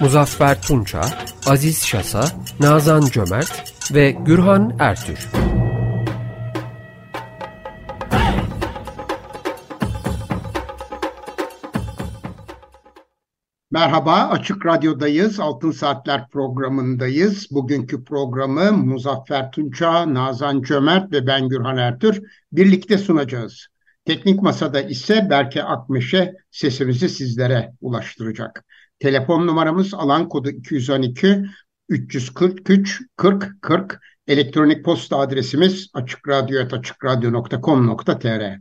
Muzaffer Tunça, Aziz Şasa, Nazan Cömert ve Gürhan Ertür. Merhaba, Açık Radyo'dayız. Altın Saatler programındayız. Bugünkü programı Muzaffer Tunça, Nazan Cömert ve ben Gürhan Ertür birlikte sunacağız. Teknik Masada ise Berke Akmeşe sesimizi sizlere ulaştıracak. Telefon numaramız alan kodu 212 343 40 40. Elektronik posta adresimiz açıkradyo.com.tr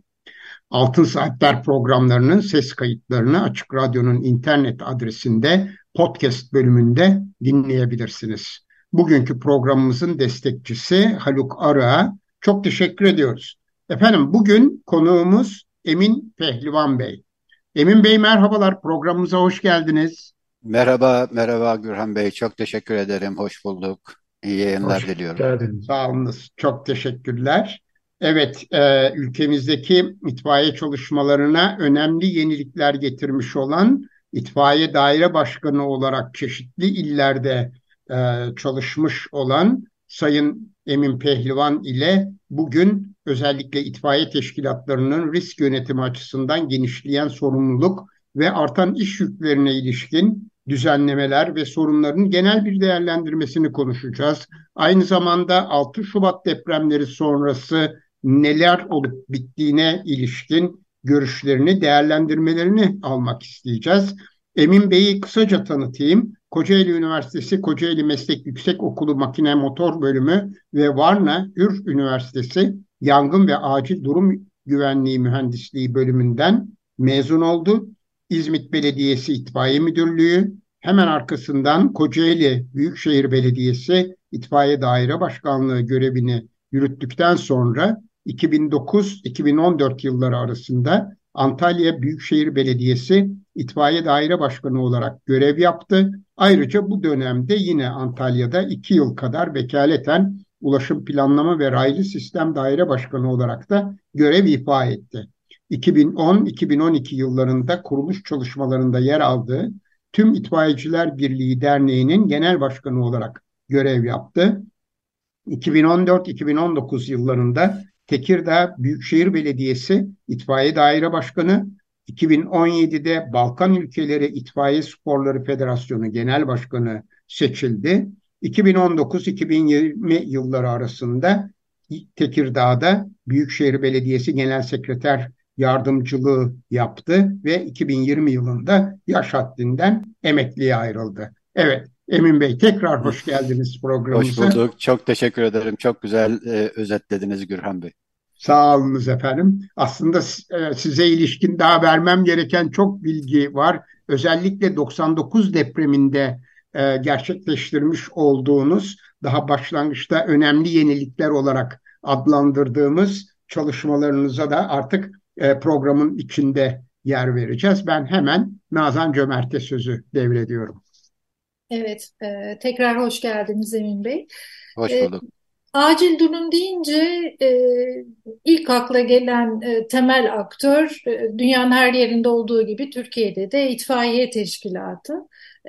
Altın Saatler programlarının ses kayıtlarını Açık Radyo'nun internet adresinde podcast bölümünde dinleyebilirsiniz. Bugünkü programımızın destekçisi Haluk Arı'a çok teşekkür ediyoruz. Efendim bugün konuğumuz Emin Pehlivan Bey. Emin Bey merhabalar programımıza hoş geldiniz. Merhaba, merhaba Gürhan Bey. Çok teşekkür ederim. Hoş bulduk. İyi yayınlar Hoş diliyorum. geldiniz. Sağ olunuz. Çok teşekkürler. Evet, e, ülkemizdeki itfaiye çalışmalarına önemli yenilikler getirmiş olan itfaiye daire başkanı olarak çeşitli illerde e, çalışmış olan Sayın Emin Pehlivan ile bugün özellikle itfaiye teşkilatlarının risk yönetimi açısından genişleyen sorumluluk ve artan iş yüklerine ilişkin düzenlemeler ve sorunların genel bir değerlendirmesini konuşacağız. Aynı zamanda 6 Şubat depremleri sonrası neler olup bittiğine ilişkin görüşlerini, değerlendirmelerini almak isteyeceğiz. Emin Bey'i kısaca tanıtayım. Kocaeli Üniversitesi Kocaeli Meslek Yüksekokulu Makine Motor Bölümü ve Varna Ür Üniversitesi Yangın ve Acil Durum Güvenliği Mühendisliği bölümünden mezun oldu. İzmit Belediyesi İtfaiye Müdürlüğü, hemen arkasından Kocaeli Büyükşehir Belediyesi İtfaiye Daire Başkanlığı görevini yürüttükten sonra 2009-2014 yılları arasında Antalya Büyükşehir Belediyesi İtfaiye Daire Başkanı olarak görev yaptı. Ayrıca bu dönemde yine Antalya'da iki yıl kadar vekaleten Ulaşım Planlama ve Raylı Sistem Daire Başkanı olarak da görev ifa etti. 2010-2012 yıllarında kuruluş çalışmalarında yer aldığı Tüm İtfaiyeciler Birliği Derneği'nin genel başkanı olarak görev yaptı. 2014-2019 yıllarında Tekirdağ Büyükşehir Belediyesi İtfaiye Daire Başkanı, 2017'de Balkan Ülkeleri İtfaiye Sporları Federasyonu Genel Başkanı seçildi. 2019-2020 yılları arasında Tekirdağ'da Büyükşehir Belediyesi Genel Sekreter yardımcılığı yaptı ve 2020 yılında yaş haddinden emekliye ayrıldı. Evet, Emin Bey tekrar hoş geldiniz programımıza. Hoş bulduk. Çok teşekkür ederim. Çok güzel e, özetlediniz Gürhan Bey. Sağ olunuz efendim. Aslında e, size ilişkin daha vermem gereken çok bilgi var. Özellikle 99 depreminde e, gerçekleştirmiş olduğunuz daha başlangıçta önemli yenilikler olarak adlandırdığımız çalışmalarınıza da artık e, programın içinde yer vereceğiz. Ben hemen Nazan Cömert'e sözü devrediyorum. Evet, e, tekrar hoş geldiniz Emin Bey. Hoş E, bulduk. acil durum deyince e, ilk akla gelen e, temel aktör e, dünyanın her yerinde olduğu gibi Türkiye'de de itfaiye teşkilatı.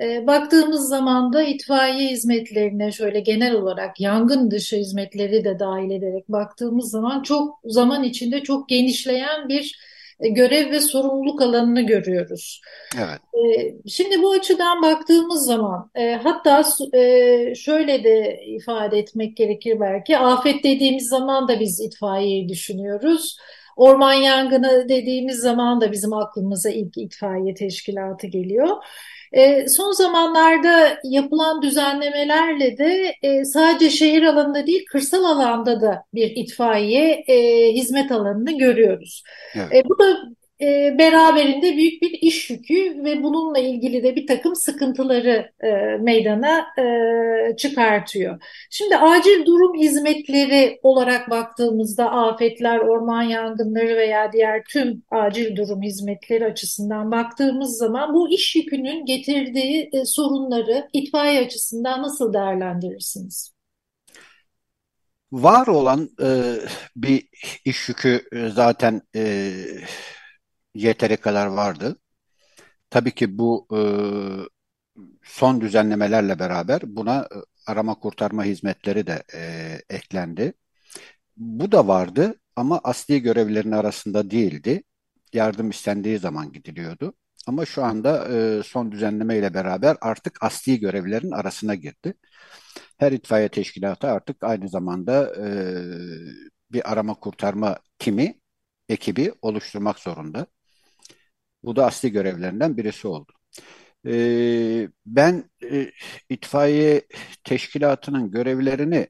E, baktığımız zaman da itfaiye hizmetlerine şöyle genel olarak yangın dışı hizmetleri de dahil ederek baktığımız zaman çok zaman içinde çok genişleyen bir e, görev ve sorumluluk alanını görüyoruz. Evet. Ee, Şimdi bu açıdan baktığımız zaman e, hatta e, şöyle de ifade etmek gerekir belki afet dediğimiz zaman da biz itfaiyeyi düşünüyoruz. Orman yangını dediğimiz zaman da bizim aklımıza ilk itfaiye teşkilatı geliyor. E, son zamanlarda yapılan düzenlemelerle de e, sadece şehir alanında değil kırsal alanda da bir itfaiye e, hizmet alanını görüyoruz. Evet. E, bu da e, beraberinde büyük bir iş yükü ve bununla ilgili de bir takım sıkıntıları e, meydana e, çıkartıyor. Şimdi acil durum hizmetleri olarak baktığımızda afetler, orman yangınları veya diğer tüm acil durum hizmetleri açısından baktığımız zaman bu iş yükünün getirdiği e, sorunları itfaiye açısından nasıl değerlendirirsiniz? Var olan e, bir iş yükü e, zaten e, yeteri kadar vardı. Tabii ki bu e, son düzenlemelerle beraber buna e, arama kurtarma hizmetleri de e, eklendi. Bu da vardı ama asli görevlerin arasında değildi. Yardım istendiği zaman gidiliyordu. Ama şu anda e, son düzenleme ile beraber artık asli görevlerin arasına girdi. Her itfaiye teşkilatı artık aynı zamanda e, bir arama kurtarma timi, ekibi oluşturmak zorunda. Bu da asli görevlerinden birisi oldu. E, ben e, itfaiye teşkilatının görevlerini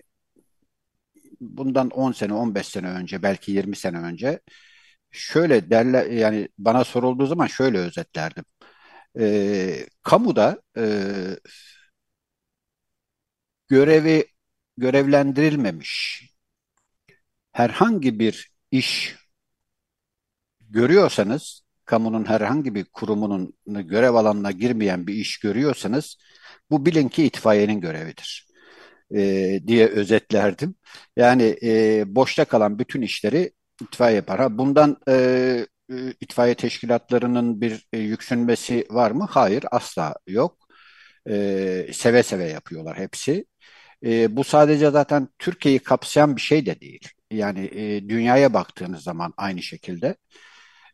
bundan 10 sene, 15 sene önce, belki 20 sene önce şöyle derler yani bana sorulduğu zaman şöyle özetlerdim. E, kamuda e, görevi görevlendirilmemiş herhangi bir iş görüyorsanız, kamunun herhangi bir kurumunun görev alanına girmeyen bir iş görüyorsanız, bu bilin ki itfaiyenin görevidir e, diye özetlerdim. Yani e, boşta kalan bütün işleri itfaiye yapar. Ha, bundan e, e itfaiye teşkilatlarının bir e, yüksünmesi var mı? Hayır, asla yok. E, seve seve yapıyorlar hepsi. E, bu sadece zaten Türkiye'yi kapsayan bir şey de değil. Yani e, dünyaya baktığınız zaman aynı şekilde.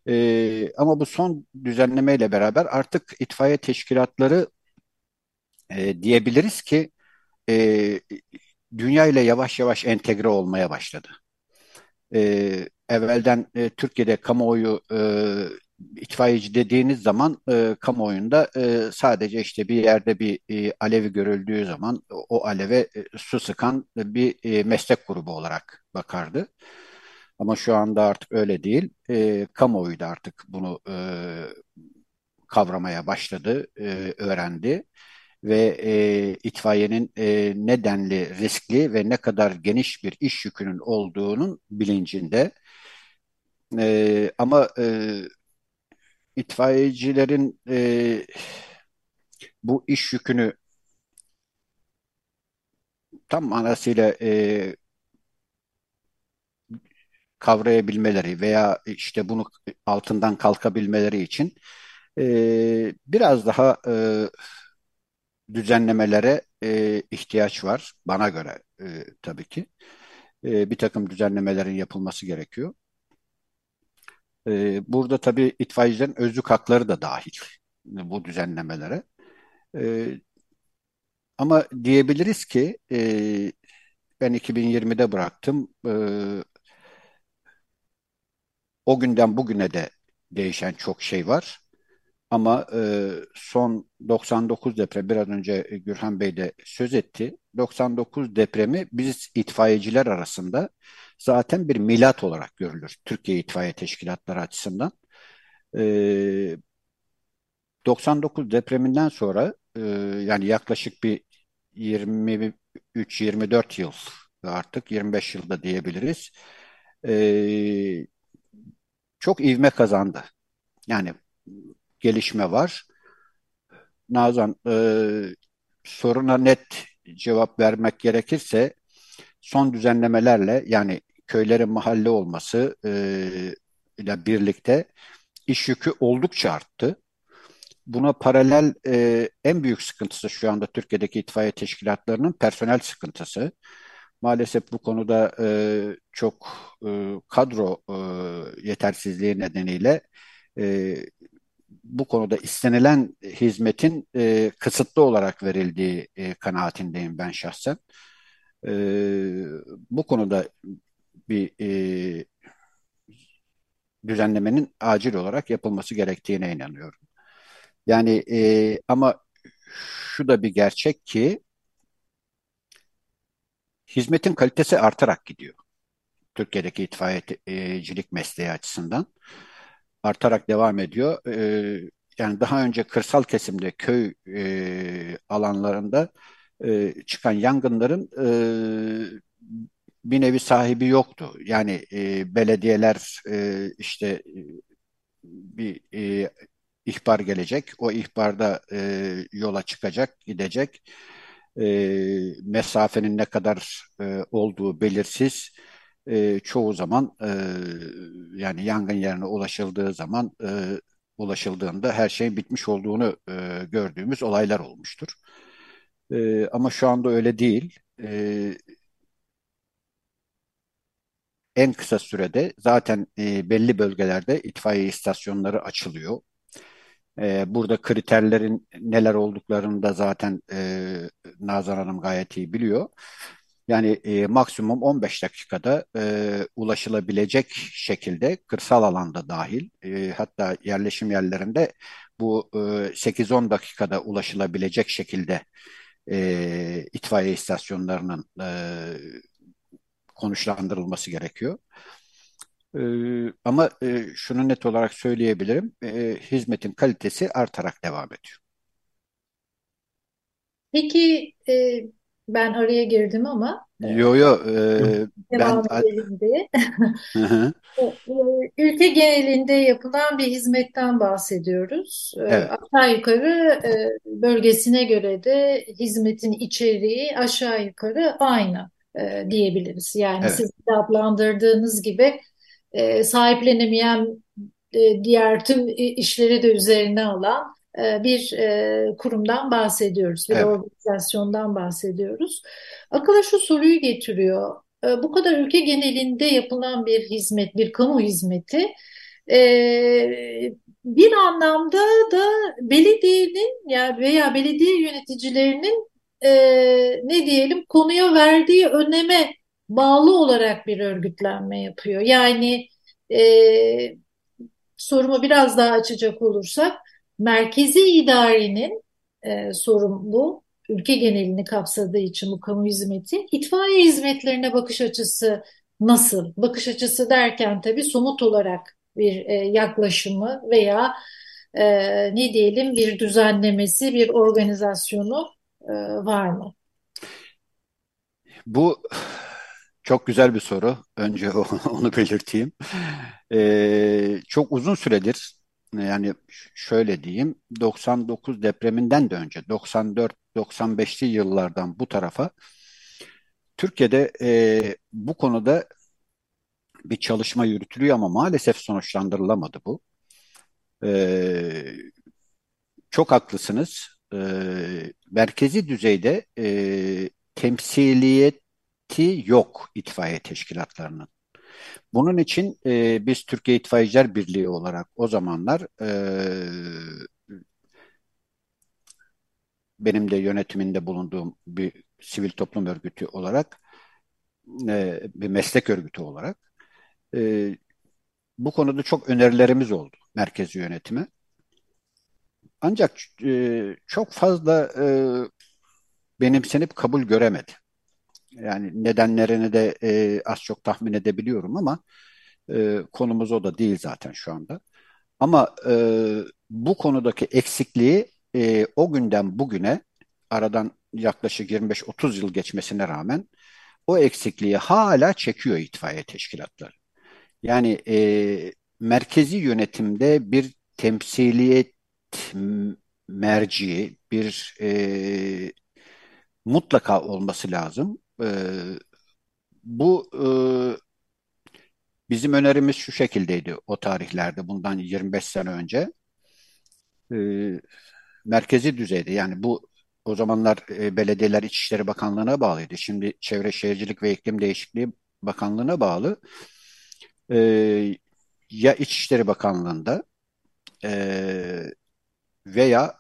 E, ama bu son düzenlemeyle beraber artık itfaiye teşkilatları e, diyebiliriz ki e, dünya ile yavaş yavaş entegre olmaya başladı. E, evvelden e, Türkiye'de kamuoyu e, itfaiyeci dediğiniz zaman e, kamuoyunda e, sadece işte bir yerde bir e, alevi görüldüğü zaman o aleve e, su sıkan bir e, meslek grubu olarak bakardı. Ama şu anda artık öyle değil. E, kamuoyu da artık bunu e, kavramaya başladı, e, öğrendi ve e, itfaiyenin e, nedenli riskli ve ne kadar geniş bir iş yükünün olduğunun bilincinde. E, ama e, itfaiyecilerin e, bu iş yükünü tam manasıyla e, kavrayabilmeleri veya işte bunu altından kalkabilmeleri için e, biraz daha e, düzenlemelere e, ihtiyaç var bana göre e, tabii ki. E, bir takım düzenlemelerin yapılması gerekiyor. E, burada tabii itfaiyecilerin özlük hakları da dahil bu düzenlemelere. E, ama diyebiliriz ki e, ben 2020'de bıraktım. E, o günden bugüne de değişen çok şey var. Ama e, son 99 deprem biraz önce Gürhan Bey de söz etti. 99 depremi biz itfaiyeciler arasında zaten bir milat olarak görülür. Türkiye İtfaiye Teşkilatları açısından. E, 99 depreminden sonra e, yani yaklaşık bir 23-24 yıl artık 25 yılda diyebiliriz. E, çok ivme kazandı. Yani gelişme var. Nazan e, soruna net cevap vermek gerekirse son düzenlemelerle yani köylerin mahalle olması e, ile birlikte iş yükü oldukça arttı. Buna paralel e, en büyük sıkıntısı şu anda Türkiye'deki itfaiye teşkilatlarının personel sıkıntısı. Maalesef bu konuda e, çok e, kadro e, yetersizliği nedeniyle e, bu konuda istenilen hizmetin e, kısıtlı olarak verildiği e, kanaatindeyim ben şahsen. E, bu konuda bir e, düzenlemenin acil olarak yapılması gerektiğine inanıyorum. Yani e, ama şu da bir gerçek ki hizmetin kalitesi artarak gidiyor. Türkiye'deki itfaiyecilik mesleği açısından. artarak devam ediyor. E, yani daha önce kırsal kesimde köy e, alanlarında e, çıkan yangınların e, bir nevi sahibi yoktu. Yani e, belediyeler e, işte e, bir e, ihbar gelecek. O ihbarda e, yola çıkacak, gidecek. E, mesafenin ne kadar e, olduğu belirsiz. E, çoğu zaman e, yani yangın yerine ulaşıldığı zaman e, ulaşıldığında her şeyin bitmiş olduğunu e, gördüğümüz olaylar olmuştur. E, ama şu anda öyle değil. E, en kısa sürede zaten e, belli bölgelerde itfaiye istasyonları açılıyor. E, burada kriterlerin neler olduklarını da zaten e, Nazan Hanım gayet iyi biliyor. Yani e, maksimum 15 dakikada e, ulaşılabilecek şekilde kırsal alanda dahil e, hatta yerleşim yerlerinde bu e, 8-10 dakikada ulaşılabilecek şekilde e, itfaiye istasyonlarının e, konuşlandırılması gerekiyor. E, ama e, şunu net olarak söyleyebilirim, e, hizmetin kalitesi artarak devam ediyor. Peki e, ben araya girdim ama e, Yo yo e, ben devam edelim diye. E, Ülke genelinde yapılan bir hizmetten bahsediyoruz. E, evet Aşağı yukarı e, bölgesine göre de hizmetin içeriği aşağı yukarı aynı e, diyebiliriz. Yani evet siz de adlandırdığınız gibi e, sahiplenemeyen e, diğer tüm işleri de üzerine alan e, bir e, kurumdan bahsediyoruz, bir evet organizasyondan bahsediyoruz. Akıla şu soruyu getiriyor. E, Bu kadar ülke genelinde yapılan bir hizmet, bir kamu hizmeti e, bir anlamda da belediyenin ya veya belediye yöneticilerinin e, ne diyelim konuya verdiği öneme bağlı olarak bir örgütlenme yapıyor. Yani e, sorumu biraz daha açacak olursak merkezi idarenin e, sorun. Ülke genelini kapsadığı için bu kamu hizmeti. İtfaiye hizmetlerine bakış açısı nasıl? Bakış açısı derken tabii somut olarak bir e, yaklaşımı veya e, ne diyelim bir düzenlemesi, bir organizasyonu e, var mı? Bu çok güzel bir soru. Önce onu belirteyim. Ee, çok uzun süredir yani şöyle diyeyim 99 depreminden de önce 94-95'li yıllardan bu tarafa Türkiye'de e, bu konuda bir çalışma yürütülüyor ama maalesef sonuçlandırılamadı bu. E, çok haklısınız. E, merkezi düzeyde e, temsiliyeti yok itfaiye teşkilatlarının. Bunun için e, biz Türkiye İtfaiyeciler Birliği olarak o zamanlar e, benim de yönetiminde bulunduğum bir sivil toplum örgütü olarak e, bir meslek örgütü olarak e, bu konuda çok önerilerimiz oldu merkezi yönetime. Ancak e, çok fazla e, benimsenip kabul göremedi. Yani nedenlerini de e, az çok tahmin edebiliyorum ama e, konumuz o da değil zaten şu anda. Ama e, bu konudaki eksikliği e, o günden bugüne aradan yaklaşık 25-30 yıl geçmesine rağmen o eksikliği hala çekiyor itfaiye teşkilatları. Yani e, merkezi yönetimde bir temsiliyet merci, bir e, mutlaka olması lazım. E, bu e, bizim önerimiz şu şekildeydi o tarihlerde bundan 25 sene önce. E, merkezi düzeyde yani bu o zamanlar e, belediyeler İçişleri Bakanlığı'na bağlıydı. Şimdi Çevre Şehircilik ve İklim Değişikliği Bakanlığı'na bağlı. E, ya İçişleri Bakanlığı'nda e, veya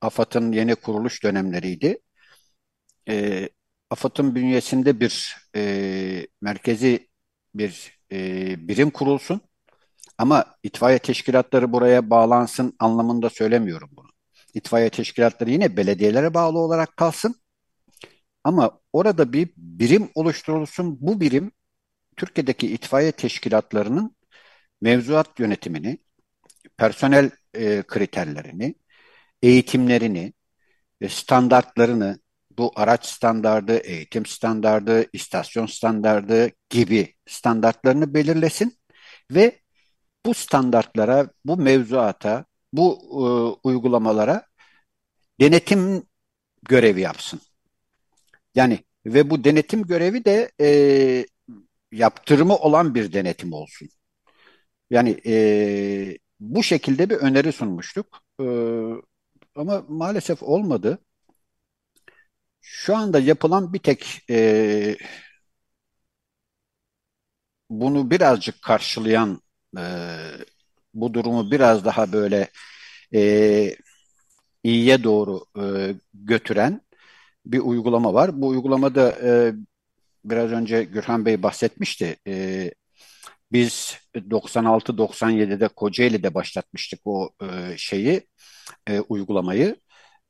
AFAD'ın yeni kuruluş dönemleriydi. E, AFAD'ın bünyesinde bir e, merkezi bir e, birim kurulsun. Ama itfaiye teşkilatları buraya bağlansın anlamında söylemiyorum bunu. İtfaiye teşkilatları yine belediyelere bağlı olarak kalsın. Ama orada bir birim oluşturulsun. Bu birim Türkiye'deki itfaiye teşkilatlarının mevzuat yönetimini, personel e, kriterlerini, eğitimlerini, standartlarını, bu araç standardı, eğitim standardı, istasyon standardı gibi standartlarını belirlesin ve bu standartlara, bu mevzuata, bu e, uygulamalara denetim görevi yapsın. Yani ve bu denetim görevi de e, yaptırımı olan bir denetim olsun. Yani e, bu şekilde bir öneri sunmuştuk. E, ama maalesef olmadı. Şu anda yapılan bir tek e, bunu birazcık karşılayan, e, bu durumu biraz daha böyle e, iyiye doğru e, götüren bir uygulama var. Bu uygulamada e, biraz önce Gürhan Bey bahsetmişti. E, biz 96-97'de Kocaeli'de başlatmıştık o e, şeyi, e, uygulamayı.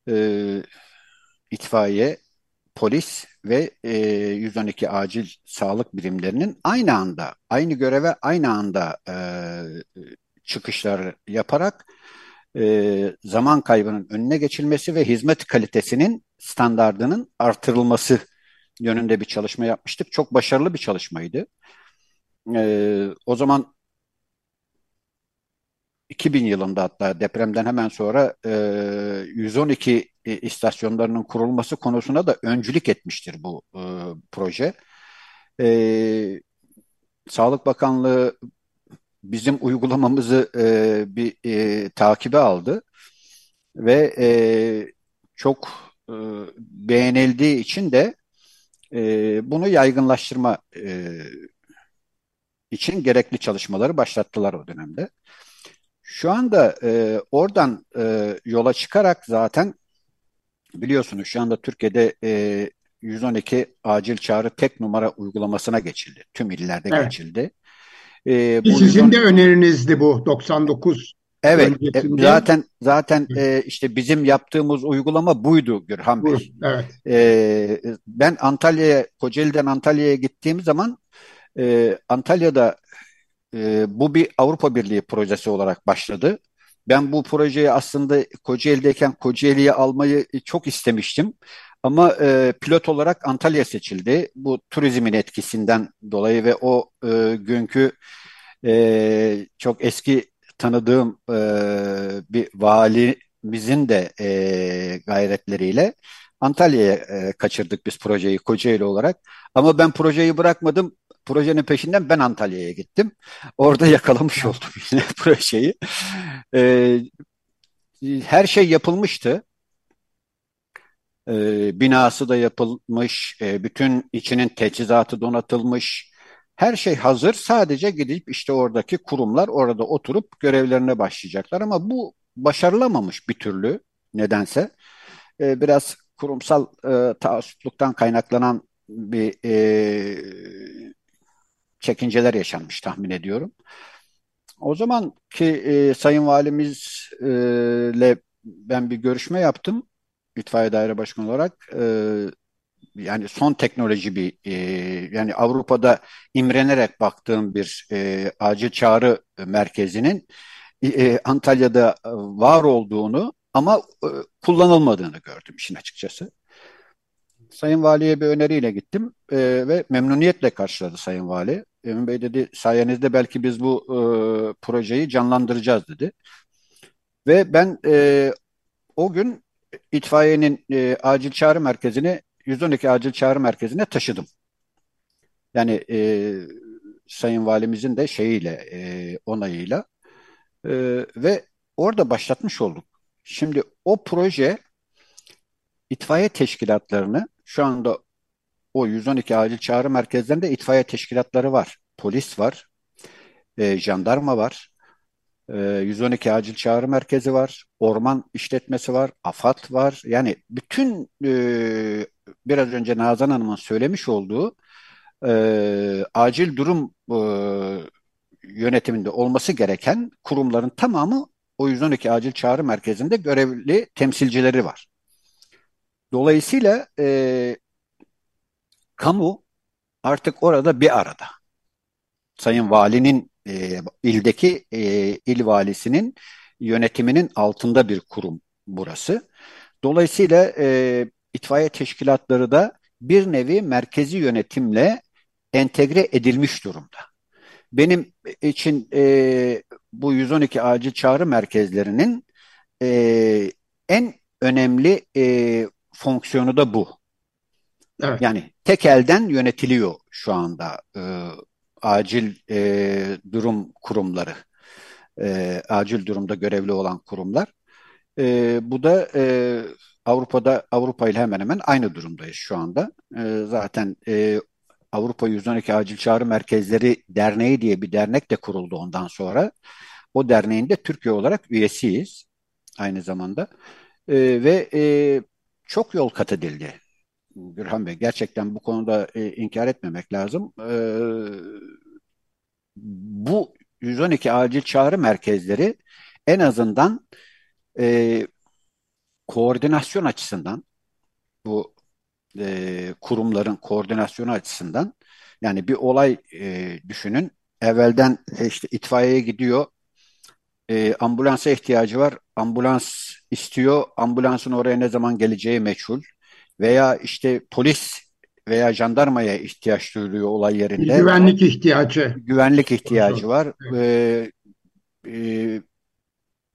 E, itfaiye, polis ve e, 112 acil sağlık birimlerinin aynı anda, aynı göreve aynı anda e, çıkışlar yaparak e, zaman kaybının önüne geçilmesi ve hizmet kalitesinin standardının artırılması yönünde bir çalışma yapmıştık. Çok başarılı bir çalışmaydı. E, o zaman 2000 yılında hatta depremden hemen sonra e, 112 istasyonlarının kurulması konusuna da öncülük etmiştir bu e, proje. E, Sağlık Bakanlığı bizim uygulamamızı e, bir e, takibe aldı ve e, çok e, beğenildiği için de e, bunu yaygınlaştırma e, için gerekli çalışmaları başlattılar o dönemde. Şu anda e, oradan e, yola çıkarak zaten biliyorsunuz şu anda Türkiye'de e, 112 acil çağrı tek numara uygulamasına geçildi. Tüm illerde evet. geçildi. E, bu Sizin 112... de önerinizdi bu 99 Evet, e, zaten zaten e, işte bizim yaptığımız uygulama buydu Gürhan Bey. Evet. E, ben Antalya'ya, Kocaeli'den Antalya'ya gittiğim zaman e, Antalya'da e, bu bir Avrupa Birliği projesi olarak başladı. Ben bu projeyi aslında Kocaeli'deyken Kocaeli'ye almayı çok istemiştim. Ama e, pilot olarak Antalya seçildi. Bu turizmin etkisinden dolayı ve o e, günkü e, çok eski tanıdığım e, bir valimizin de e, gayretleriyle Antalya'ya e, kaçırdık biz projeyi Kocaeli olarak. Ama ben projeyi bırakmadım projenin peşinden ben Antalya'ya gittim. Orada yakalamış oldum yine projeyi. Ee, her şey yapılmıştı. Ee, binası da yapılmış, e, bütün içinin teçhizatı donatılmış. Her şey hazır. Sadece gidip işte oradaki kurumlar orada oturup görevlerine başlayacaklar. Ama bu başarılamamış bir türlü nedense. Ee, biraz kurumsal e, taassupluktan kaynaklanan bir e, çekinceler yaşanmış tahmin ediyorum. O zaman ki e, Sayın Valimizle ben bir görüşme yaptım itfaiye daire başkanı olarak. E, yani son teknoloji bir e, yani Avrupa'da imrenerek baktığım bir e, acil çağrı merkezinin e, Antalya'da var olduğunu ama e, kullanılmadığını gördüm işin açıkçası. Sayın Vali'ye bir öneriyle gittim e, ve memnuniyetle karşıladı Sayın Vali. Emin Bey dedi sayenizde belki biz bu e, projeyi canlandıracağız dedi. Ve ben e, o gün itfaiyenin e, acil çağrı merkezini 112 acil çağrı merkezine taşıdım. Yani e, Sayın Valimizin de şeyiyle e, onayıyla e, ve orada başlatmış olduk. Şimdi o proje itfaiye teşkilatlarını şu anda o 112 acil çağrı merkezlerinde itfaiye teşkilatları var. Polis var, e, jandarma var, e, 112 acil çağrı merkezi var, orman işletmesi var, AFAD var. Yani bütün e, biraz önce Nazan Hanım'ın söylemiş olduğu e, acil durum e, yönetiminde olması gereken kurumların tamamı o 112 acil çağrı merkezinde görevli temsilcileri var. Dolayısıyla e, kamu artık orada bir arada. Sayın Valinin e, ildeki e, il valisinin yönetiminin altında bir kurum burası. Dolayısıyla e, itfaiye teşkilatları da bir nevi merkezi yönetimle entegre edilmiş durumda. Benim için e, bu 112 acil çağrı merkezlerinin e, en önemli e, fonksiyonu da bu. Evet. Yani tek elden yönetiliyor şu anda e, acil e, durum kurumları, e, acil durumda görevli olan kurumlar. E, bu da e, Avrupa'da Avrupa ile hemen hemen aynı durumdayız şu anda. E, zaten e, Avrupa 112 Acil Çağrı Merkezleri Derneği diye bir dernek de kuruldu ondan sonra. O derneğin de Türkiye olarak üyesiyiz aynı zamanda. E, ve e, çok yol kat edildi. Gürhan Bey gerçekten bu konuda e, inkar etmemek lazım. E, bu 112 acil çağrı merkezleri en azından e, koordinasyon açısından bu e, kurumların koordinasyonu açısından yani bir olay e, düşünün evvelden işte itfaiyeye gidiyor e, ambulansa ihtiyacı var ambulans istiyor ambulansın oraya ne zaman geleceği meçhul veya işte polis veya jandarmaya ihtiyaç duyuluyor olay yerinde. Güvenlik ihtiyacı. Güvenlik ihtiyacı var. Ee, e,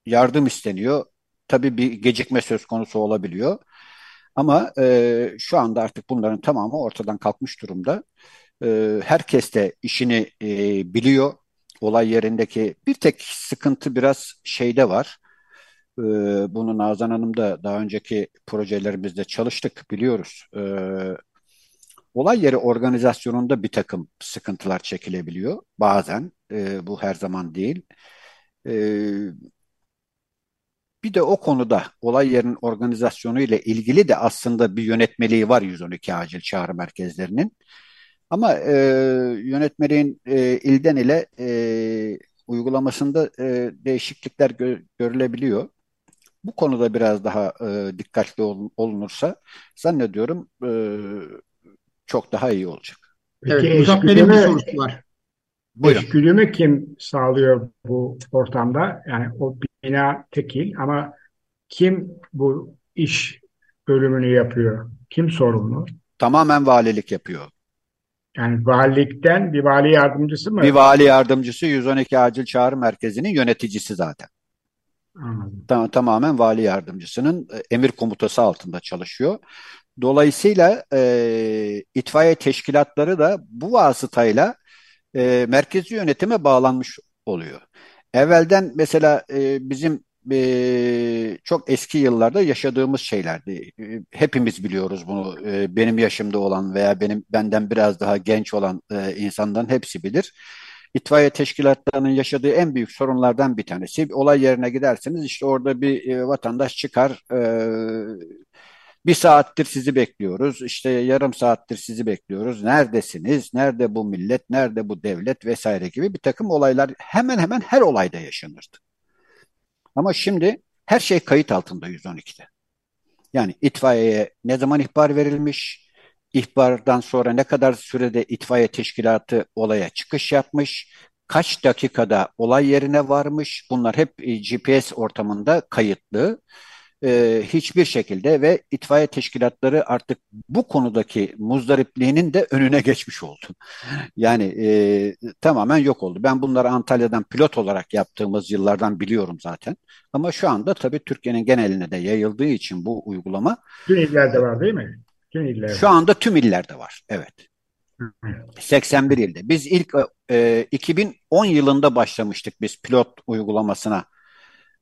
yardım isteniyor. Tabii bir gecikme söz konusu olabiliyor. Ama e, şu anda artık bunların tamamı ortadan kalkmış durumda. E, herkes de işini e, biliyor. Olay yerindeki bir tek sıkıntı biraz şeyde var. E, bunu Nazan Hanım da daha önceki projelerimizde çalıştık biliyoruz. E, olay yeri organizasyonunda bir takım sıkıntılar çekilebiliyor bazen. E, bu her zaman değil. E, bir de o konuda olay yerinin organizasyonu ile ilgili de aslında bir yönetmeliği var 112 acil çağrı merkezlerinin. Ama e, yönetmeliğin e, ilden ile e, uygulamasında e, değişiklikler gö görülebiliyor. Bu konuda biraz daha e, dikkatli ol olunursa zannediyorum e, çok daha iyi olacak. Peki evet, Muzaffer'in bir sorusu var. Buyurun. Eşgüdümü kim sağlıyor bu ortamda? Yani o bina tekil ama kim bu iş bölümünü yapıyor? Kim sorumlu? Tamamen valilik yapıyor. Yani valilikten bir vali yardımcısı mı? Bir vali yardımcısı 112 acil çağrı merkezinin yöneticisi zaten. Anladım. tamamen vali yardımcısının e, emir komutası altında çalışıyor. Dolayısıyla e, itfaiye teşkilatları da bu vasıtayla e, merkezi yönetime bağlanmış oluyor. Evvelden mesela e, bizim e, çok eski yıllarda yaşadığımız şeylerdi. E, hepimiz biliyoruz bunu. E, benim yaşımda olan veya benim benden biraz daha genç olan e, insanların hepsi bilir. İtfaiye teşkilatlarının yaşadığı en büyük sorunlardan bir tanesi. Olay yerine giderseniz işte orada bir e, vatandaş çıkar, e, bir saattir sizi bekliyoruz, işte yarım saattir sizi bekliyoruz. Neredesiniz? Nerede bu millet? Nerede bu devlet? Vesaire gibi bir takım olaylar hemen hemen her olayda yaşanırdı. Ama şimdi her şey kayıt altında 112'de. Yani itfaiyeye ne zaman ihbar verilmiş, ihbardan sonra ne kadar sürede itfaiye teşkilatı olaya çıkış yapmış, kaç dakikada olay yerine varmış, bunlar hep e, GPS ortamında kayıtlı e, hiçbir şekilde ve itfaiye teşkilatları artık bu konudaki muzdaripliğinin de önüne geçmiş oldu. Yani e, tamamen yok oldu. Ben bunları Antalya'dan pilot olarak yaptığımız yıllardan biliyorum zaten. Ama şu anda tabii Türkiye'nin geneline de yayıldığı için bu uygulama. Tüm illerde var değil mi? Tüm illerde. Şu anda tüm illerde var. Evet. 81 ilde. Biz ilk e, 2010 yılında başlamıştık biz pilot uygulamasına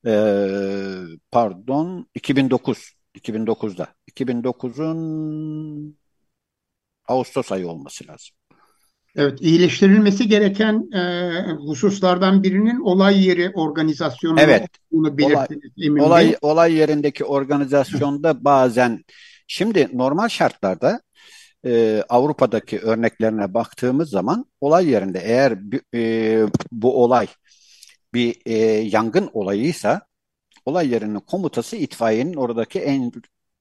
ee, pardon 2009 2009'da 2009'un Ağustos ayı olması lazım. Evet, iyileştirilmesi gereken e, hususlardan birinin olay yeri organizasyonu evet. olduğunu belirttiniz. Olay, olay, olay yerindeki organizasyonda bazen şimdi normal şartlarda e, Avrupa'daki örneklerine baktığımız zaman olay yerinde eğer e, bu olay bir e, yangın olayıysa olay yerinin komutası itfaiyenin oradaki en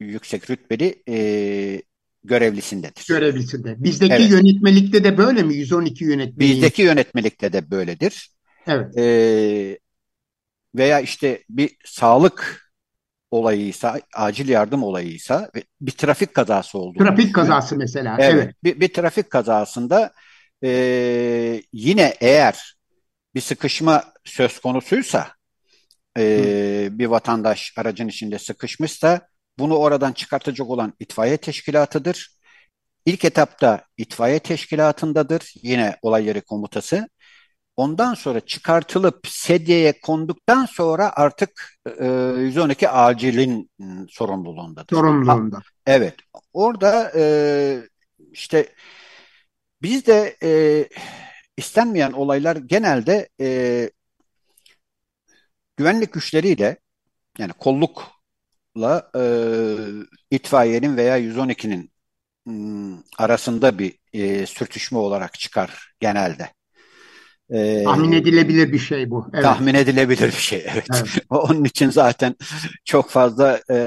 yüksek rütbeli e, görevlisindedir. Görevlisinde. Bizdeki evet. yönetmelikte de böyle mi? 112 yönetmeliği. Bizdeki yönetmelikte de böyledir. Evet. E, veya işte bir sağlık olayıysa, acil yardım olayıysa bir trafik kazası oldu. Trafik kazası mesela. Evet. evet. Bir, bir trafik kazasında e, yine eğer bir sıkışma söz konusuysa e, bir vatandaş aracın içinde sıkışmışsa bunu oradan çıkartacak olan itfaiye teşkilatıdır. İlk etapta itfaiye teşkilatındadır yine olay yeri komutası. Ondan sonra çıkartılıp sedyeye konduktan sonra artık e, 112 acilin sorumluluğundadır. Sorumluluğunda. Evet. Orada e, işte biz de e, istenmeyen olaylar genelde e, güvenlik güçleriyle yani kollukla e, itfaiyenin veya 112'nin hmm, arasında bir e, sürtüşme olarak çıkar genelde. Ee, tahmin edilebilir bir şey bu. Evet. Tahmin edilebilir bir şey. Evet. evet. Onun için zaten çok fazla e,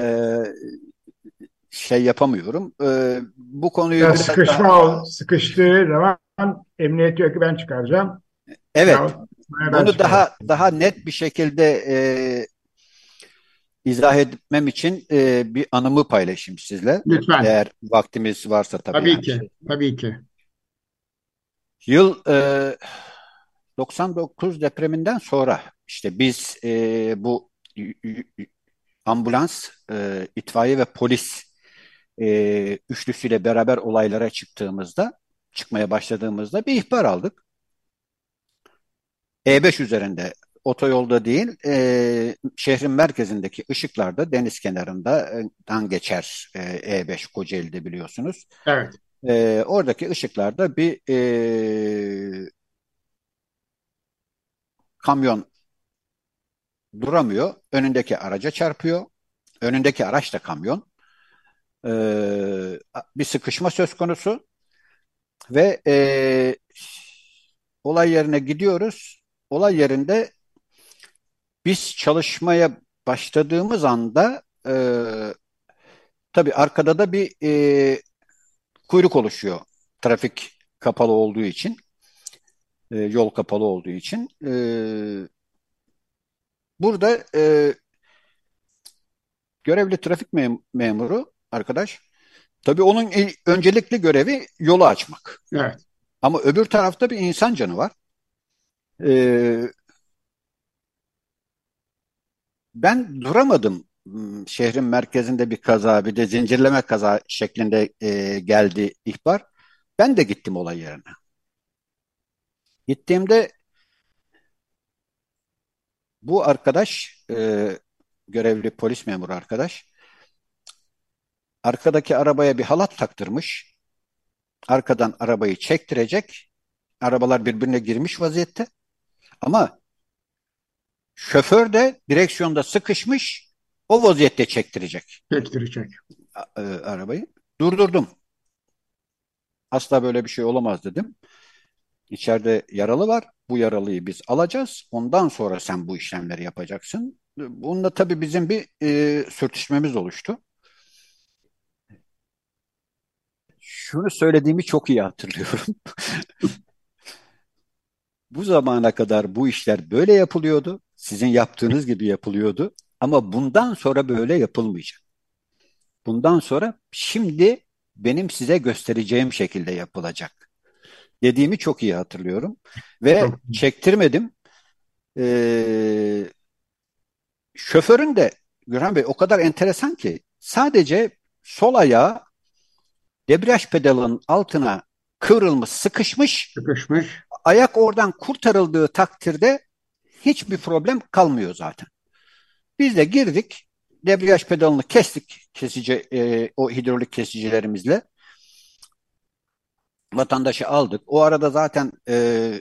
şey yapamıyorum. E, bu konuyu ya sıkışma daha... sıkıştığı zaman emniyet diyor ki ben çıkaracağım. Evet. Ya, bunu daha daha net bir şekilde e, izah etmem için e, bir anımı paylaşayım sizle. Lütfen. Eğer vaktimiz varsa tabii. Tabii yani. ki. Tabii ki. Yıl e, 99 depreminden sonra işte biz e, bu ambulans, e, itfaiye ve polis e, üçlüsüyle beraber olaylara çıktığımızda, çıkmaya başladığımızda bir ihbar aldık. E5 üzerinde otoyolda değil, e, şehrin merkezindeki ışıklarda deniz kenarından geçer e, E5 Kocaeli'de biliyorsunuz. Evet. E, oradaki ışıklarda bir e, kamyon duramıyor. Önündeki araca çarpıyor. Önündeki araç da kamyon. Ee, bir sıkışma söz konusu. Ve e, olay yerine gidiyoruz. Olay yerinde biz çalışmaya başladığımız anda e, tabii arkada da bir e, kuyruk oluşuyor. Trafik kapalı olduğu için e, yol kapalı olduğu için. E, burada e, görevli trafik mem memuru arkadaş tabii onun öncelikli görevi yolu açmak. Evet. Ama öbür tarafta bir insan canı var. E, ben duramadım hmm, şehrin merkezinde bir kaza bir de zincirleme kaza şeklinde e, geldi ihbar. Ben de gittim olay yerine. Gittiğimde bu arkadaş, e, görevli polis memuru arkadaş, arkadaki arabaya bir halat taktırmış. Arkadan arabayı çektirecek. Arabalar birbirine girmiş vaziyette. Ama şoför de direksiyonda sıkışmış. O vaziyette çektirecek. Çektirecek. E, arabayı. Durdurdum. Asla böyle bir şey olamaz dedim. İçeride yaralı var. Bu yaralıyı biz alacağız. Ondan sonra sen bu işlemleri yapacaksın. Bunda tabii bizim bir e, sürtüşmemiz oluştu. Şunu söylediğimi çok iyi hatırlıyorum. bu zamana kadar bu işler böyle yapılıyordu. Sizin yaptığınız gibi yapılıyordu. Ama bundan sonra böyle yapılmayacak. Bundan sonra şimdi benim size göstereceğim şekilde yapılacak dediğimi çok iyi hatırlıyorum. Ve çektirmedim. Ee, şoförün de Gürhan Bey o kadar enteresan ki sadece sol ayağı debriyaj pedalının altına kıvrılmış, sıkışmış. Sıkışmış. Ayak oradan kurtarıldığı takdirde hiçbir problem kalmıyor zaten. Biz de girdik, debriyaj pedalını kestik kesici, e, o hidrolik kesicilerimizle vatandaşı aldık. O arada zaten e,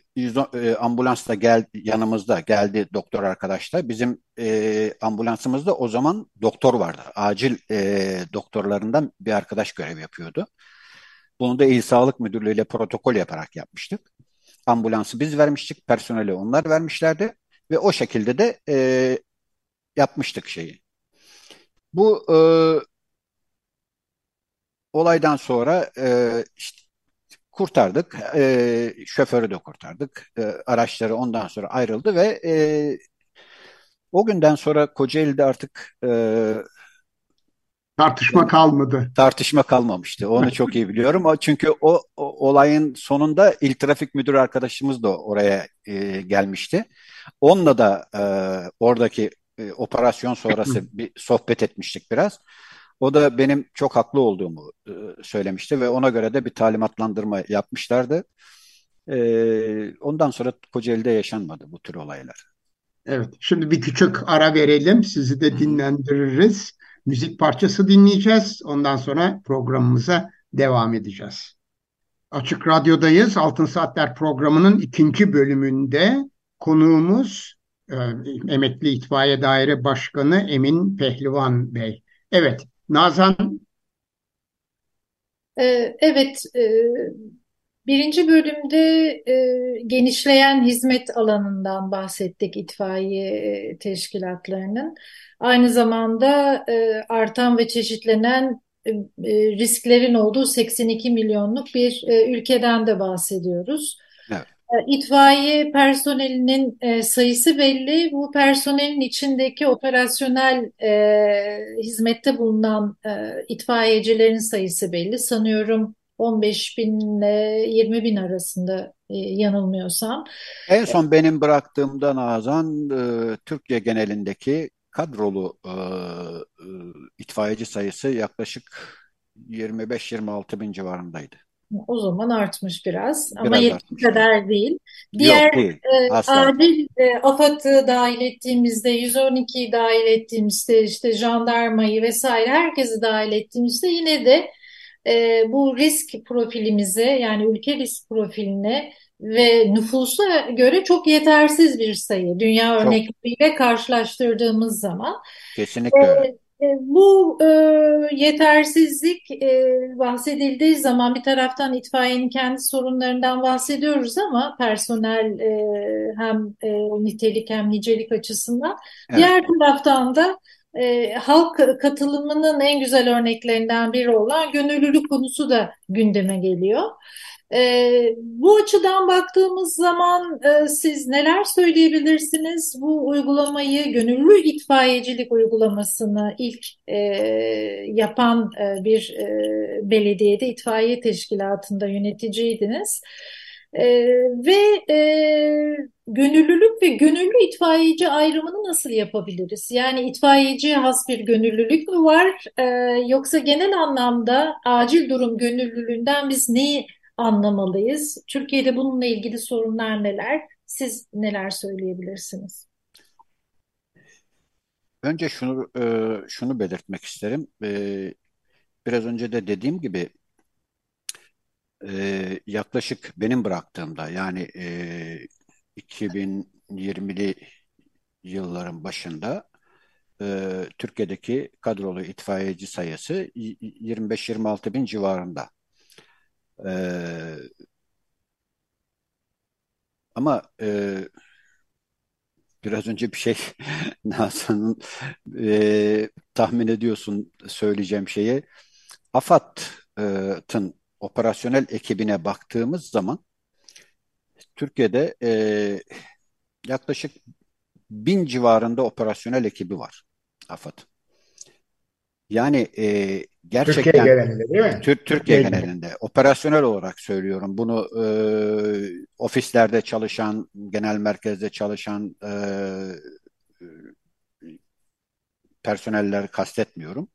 e, ambulans da geldi yanımızda geldi doktor arkadaşlar. Bizim e, ambulansımızda o zaman doktor vardı. Acil e, doktorlarından bir arkadaş görev yapıyordu. Bunu da İl Sağlık Müdürlüğü ile protokol yaparak yapmıştık. Ambulansı biz vermiştik, personeli onlar vermişlerdi ve o şekilde de e, yapmıştık şeyi. Bu e, olaydan sonra e, işte kurtardık. E, şoförü de kurtardık. E, araçları ondan sonra ayrıldı ve e, O günden sonra Kocaeli'de artık e, Tartışma kalmadı. tartışma kalmamıştı. Onu çok iyi biliyorum. Çünkü o, o olayın sonunda il trafik müdürü arkadaşımız da oraya e, gelmişti. Onunla da e, oradaki e, operasyon sonrası bir sohbet etmiştik biraz. O da benim çok haklı olduğumu e, söylemişti ve ona göre de bir talimatlandırma yapmışlardı. E, ondan sonra Kocaeli'de yaşanmadı bu tür olaylar. Evet, şimdi bir küçük ara verelim. Sizi de dinlendiririz. Müzik parçası dinleyeceğiz. Ondan sonra programımıza devam edeceğiz. Açık Radyo'dayız. Altın Saatler programının ikinci bölümünde konuğumuz e, Emekli İtfaiye Daire Başkanı Emin Pehlivan Bey. Evet, Nazan Ee, Evet, e, birinci bölümde e, genişleyen hizmet alanından bahsettik itfaiye e, teşkilatlarının. Aynı zamanda e, artan ve çeşitlenen e, e, risklerin olduğu 82 milyonluk bir e, ülkeden de bahsediyoruz. Evet. E, İtfaiye personelinin e, sayısı belli. Bu personelin içindeki operasyonel e, hizmette bulunan e, itfaiyecilerin sayısı belli. Sanıyorum 15 bin ile 20 bin arasında e, yanılmıyorsam. En son benim bıraktığımda Nazan, e, Türkiye genelindeki kadrolu e, e, itfaiyeci sayısı yaklaşık 25-26 bin civarındaydı. O zaman artmış biraz ama Biraz yetki artmış. kadar değil. Yok Diğer değil, e, asla. acil e, AFAD'ı dahil ettiğimizde, 112'yi dahil ettiğimizde, işte jandarmayı vesaire herkesi dahil ettiğimizde yine de e, bu risk profilimize yani ülke risk profiline ve nüfusa göre çok yetersiz bir sayı. Dünya Çok örnekleriyle karşılaştırdığımız zaman. kesinlikle öyle. E, Bu e, yetersizlik e, bahsedildiği zaman bir taraftan itfaiyenin kendi sorunlarından bahsediyoruz ama personel e, hem e, nitelik hem nicelik açısından. Evet. Diğer taraftan da e, halk katılımının en güzel örneklerinden biri olan gönüllülük konusu da gündeme geliyor. E, bu açıdan baktığımız zaman e, siz neler söyleyebilirsiniz? Bu uygulamayı, gönüllü itfaiyecilik uygulamasını ilk e, yapan e, bir e, belediyede, itfaiye teşkilatında yöneticiydiniz. E, ve e, gönüllülük ve gönüllü itfaiyeci ayrımını nasıl yapabiliriz? Yani itfaiyeciye has bir gönüllülük mü var? E, yoksa genel anlamda acil durum gönüllülüğünden biz neyi anlamalıyız? Türkiye'de bununla ilgili sorunlar neler? Siz neler söyleyebilirsiniz? Önce şunu e, şunu belirtmek isterim. E, biraz önce de dediğim gibi e, yaklaşık benim bıraktığımda yani e, 2020'li yılların başında e, Türkiye'deki kadrolu itfaiyeci sayısı y- y- 25-26 bin civarında. E, ama e, biraz önce bir şey Nazan'ın e, tahmin ediyorsun söyleyeceğim şeyi. AFAD'ın operasyonel ekibine baktığımız zaman Türkiye'de e, yaklaşık bin civarında operasyonel ekibi var AFAD. Yani e, Türkiye gerçekten genelinde değil mi? Tür- Türkiye Türkiye genelinde. genelinde operasyonel olarak söylüyorum. Bunu e, ofislerde çalışan, genel merkezde çalışan e, personelleri kastetmiyorum.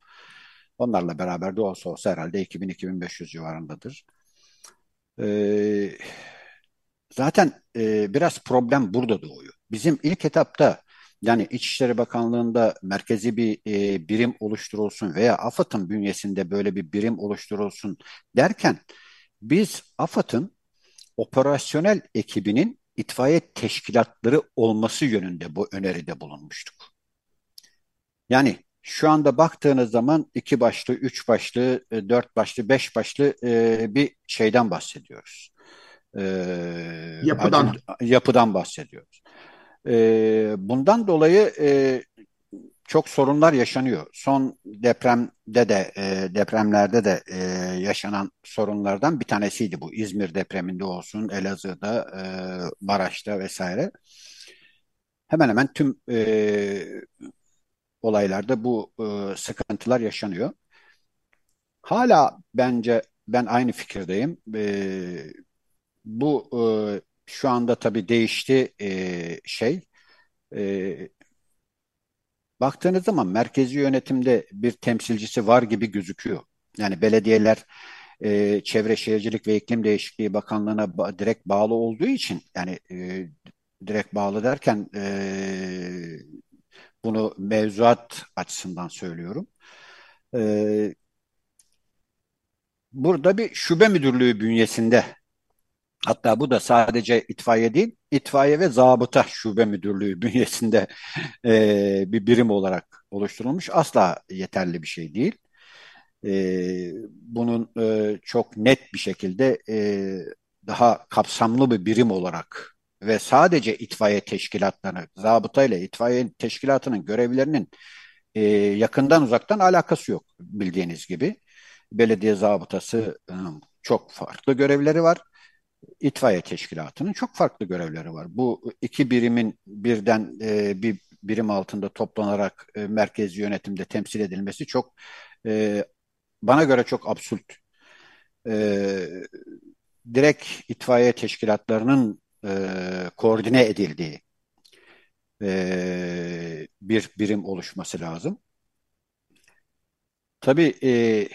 Onlarla beraber de olsa olsa herhalde 2000-2500 civarındadır. E, zaten e, biraz problem burada doğuyor. Bizim ilk etapta yani İçişleri Bakanlığı'nda merkezi bir e, birim oluşturulsun veya AFAD'ın bünyesinde böyle bir birim oluşturulsun derken biz AFAD'ın operasyonel ekibinin itfaiye teşkilatları olması yönünde bu öneride bulunmuştuk. Yani şu anda baktığınız zaman iki başlı, üç başlı, e, dört başlı, beş başlı e, bir şeyden bahsediyoruz. E, Yapıdan. acil yapıdan bahsediyoruz. E, bundan dolayı e, çok sorunlar yaşanıyor. Son depremde de e, depremlerde de e, yaşanan sorunlardan bir tanesiydi bu. İzmir depreminde olsun, Elazığ'da, e, Maraş'ta vesaire. hemen hemen tüm e, olaylarda bu e, sıkıntılar yaşanıyor. Hala bence ben aynı fikirdeyim. E, bu e, şu anda tabii değişti e, şey. E, baktığınız zaman merkezi yönetimde bir temsilcisi var gibi gözüküyor. Yani belediyeler e, Çevre Şehircilik ve İklim Değişikliği Bakanlığı'na ba direkt bağlı olduğu için yani e, direkt bağlı derken e, bunu mevzuat açısından söylüyorum. E, burada bir şube müdürlüğü bünyesinde hatta bu da sadece itfaiye değil itfaiye ve zabıta şube müdürlüğü bünyesinde e, bir birim olarak oluşturulmuş asla yeterli bir şey değil. E, bunun e, çok net bir şekilde e, daha kapsamlı bir birim olarak ve sadece itfaiye teşkilatları, zabıta ile itfaiye teşkilatının görevlerinin e, yakından uzaktan alakası yok bildiğiniz gibi. Belediye zabıtası e, çok farklı görevleri var. İtfaiye teşkilatının çok farklı görevleri var. Bu iki birimin birden e, bir birim altında toplanarak e, merkezi yönetimde temsil edilmesi çok e, bana göre çok absürt. E, direkt itfaiye teşkilatlarının e, koordine edildiği e, bir birim oluşması lazım. Tabii e,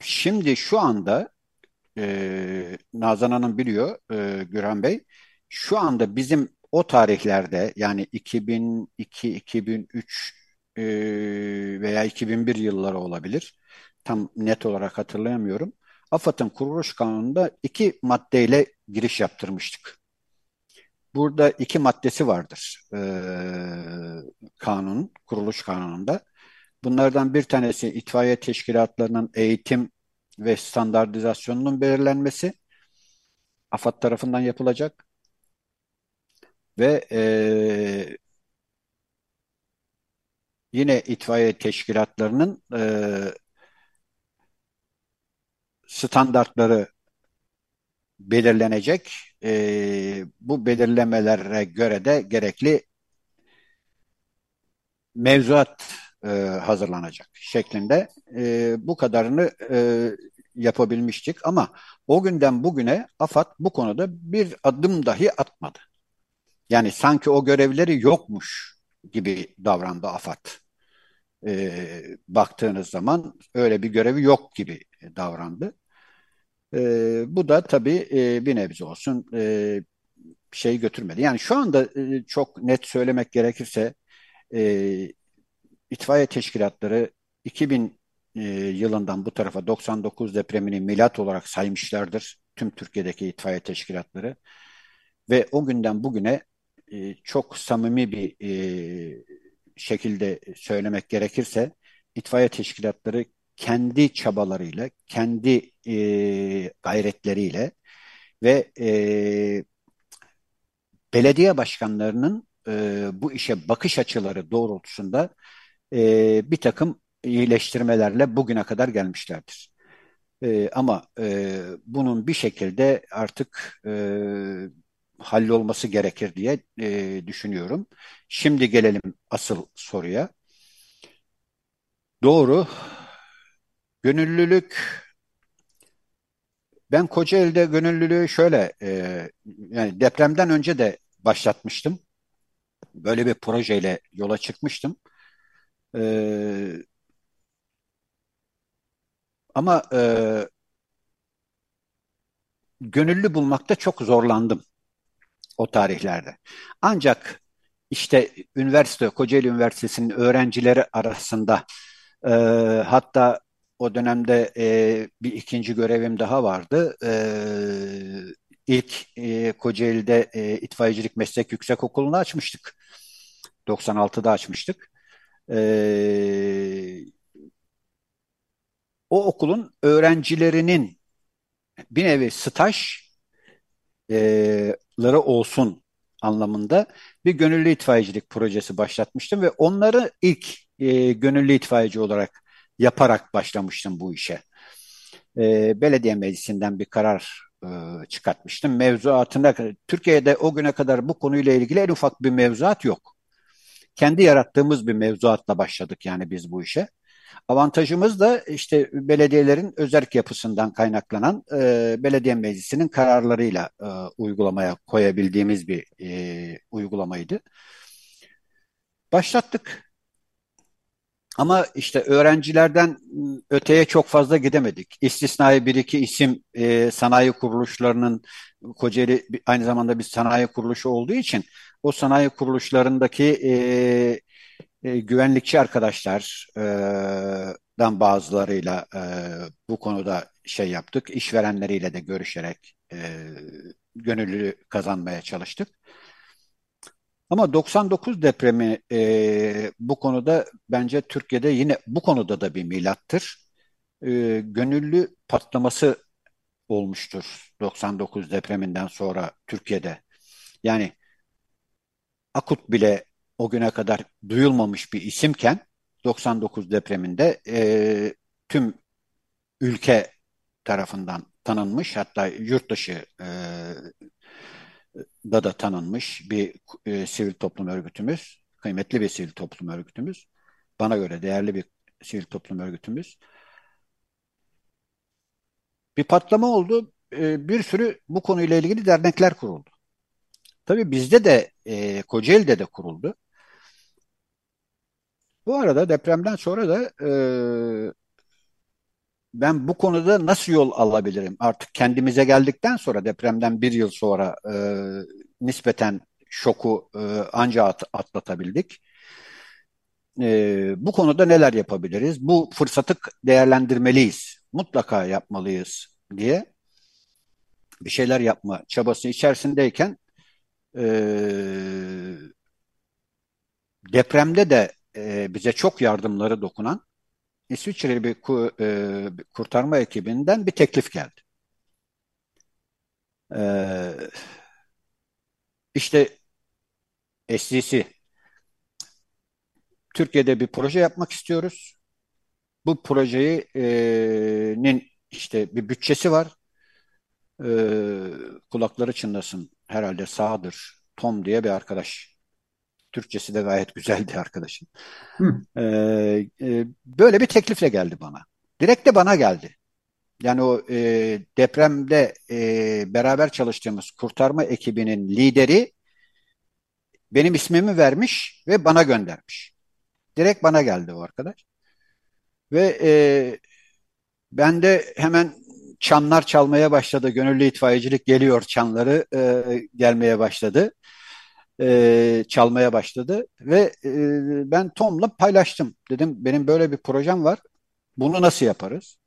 şimdi şu anda e, Nazan Hanım biliyor e, Gürhan Bey şu anda bizim o tarihlerde yani 2002, 2003 e, veya 2001 yılları olabilir. Tam net olarak hatırlayamıyorum. AFAD'ın kuruluş kanununda iki maddeyle giriş yaptırmıştık. Burada iki maddesi vardır e, kanunun, kuruluş kanununda. Bunlardan bir tanesi itfaiye teşkilatlarının eğitim ve standartizasyonunun belirlenmesi AFAD tarafından yapılacak ve e, yine itfaiye teşkilatlarının e, standartları belirlenecek. E, bu belirlemelere göre de gerekli mevzuat e, hazırlanacak şeklinde e, bu kadarını e, yapabilmiştik. Ama o günden bugüne AFAD bu konuda bir adım dahi atmadı. Yani sanki o görevleri yokmuş gibi davrandı AFAD. E, baktığınız zaman öyle bir görevi yok gibi davrandı. E, bu da tabii e, bir nebze olsun e, şey götürmedi. Yani şu anda e, çok net söylemek gerekirse e, itfaiye teşkilatları 2000 e, yılından bu tarafa 99 depremini milat olarak saymışlardır tüm Türkiye'deki itfaiye teşkilatları ve o günden bugüne e, çok samimi bir e, şekilde söylemek gerekirse itfaiye teşkilatları kendi çabalarıyla, kendi e, gayretleriyle ve e, belediye başkanlarının e, bu işe bakış açıları doğrultusunda e, bir takım iyileştirmelerle bugüne kadar gelmişlerdir. E, ama e, bunun bir şekilde artık e, hallolması gerekir diye e, düşünüyorum. Şimdi gelelim asıl soruya. Doğru. Gönüllülük ben Kocaeli'de gönüllülüğü şöyle e, yani depremden önce de başlatmıştım. Böyle bir projeyle yola çıkmıştım. E, ama e, gönüllü bulmakta çok zorlandım o tarihlerde. Ancak işte üniversite, Kocaeli Üniversitesi'nin öğrencileri arasında e, hatta o dönemde e, bir ikinci görevim daha vardı. E, ilk e, Kocaeli'de e, itfaiyecilik meslek yüksekokulu'nu açmıştık. 96'da açmıştık. E, o okulun öğrencilerinin bir nevi staj ları olsun anlamında bir gönüllü itfaiyecilik projesi başlatmıştım ve onları ilk e, gönüllü itfaiyeci olarak yaparak başlamıştım bu işe. E, belediye meclisinden bir karar e, çıkartmıştım. Mevzuatına Türkiye'de o güne kadar bu konuyla ilgili en ufak bir mevzuat yok. Kendi yarattığımız bir mevzuatla başladık yani biz bu işe. Avantajımız da işte belediyelerin özerk yapısından kaynaklanan e, belediye meclisinin kararlarıyla e, uygulamaya koyabildiğimiz bir e, uygulamaydı. Başlattık. Ama işte öğrencilerden öteye çok fazla gidemedik. İstisnai bir iki isim e, sanayi kuruluşlarının Kocaeli aynı zamanda bir sanayi kuruluşu olduğu için o sanayi kuruluşlarındaki e, e, güvenlikçi arkadaşlardan bazılarıyla e, bu konuda şey yaptık. İşverenleriyle de görüşerek e, gönüllü kazanmaya çalıştık. Ama 99 depremi e, bu konuda bence Türkiye'de yine bu konuda da bir milattır. E, gönüllü patlaması olmuştur 99 depreminden sonra Türkiye'de. Yani Akut bile o güne kadar duyulmamış bir isimken 99 depreminde e, tüm ülke tarafından tanınmış hatta yurt dışı e, da da tanınmış bir e, sivil toplum örgütümüz, kıymetli bir sivil toplum örgütümüz, bana göre değerli bir sivil toplum örgütümüz. Bir patlama oldu, e, bir sürü bu konuyla ilgili dernekler kuruldu. Tabii bizde de e, Kocaeli'de de kuruldu. Bu arada depremden sonra da e, ben bu konuda nasıl yol alabilirim? Artık kendimize geldikten sonra depremden bir yıl sonra e, nispeten şoku e, anca at, atlatabildik. E, bu konuda neler yapabiliriz? Bu fırsatı değerlendirmeliyiz. Mutlaka yapmalıyız diye bir şeyler yapma çabası içerisindeyken e, depremde de e, bize çok yardımları dokunan İsviçreli bir e, kurtarma ekibinden bir teklif geldi. E, işte SDC Türkiye'de bir proje yapmak istiyoruz. Bu projenin işte bir bütçesi var. E, kulakları çınlasın herhalde sağdır. Tom diye bir arkadaş. Türkçesi de gayet güzeldi arkadaşın. Ee, e, böyle bir teklifle geldi bana. Direkt de bana geldi. Yani o e, depremde e, beraber çalıştığımız kurtarma ekibinin lideri benim ismimi vermiş ve bana göndermiş. Direkt bana geldi o arkadaş. Ve e, ben de hemen çanlar çalmaya başladı. Gönüllü itfaiyecilik geliyor çanları e, gelmeye başladı e, çalmaya başladı ve e, ben Tom'la paylaştım. Dedim benim böyle bir projem var. Bunu nasıl yaparız?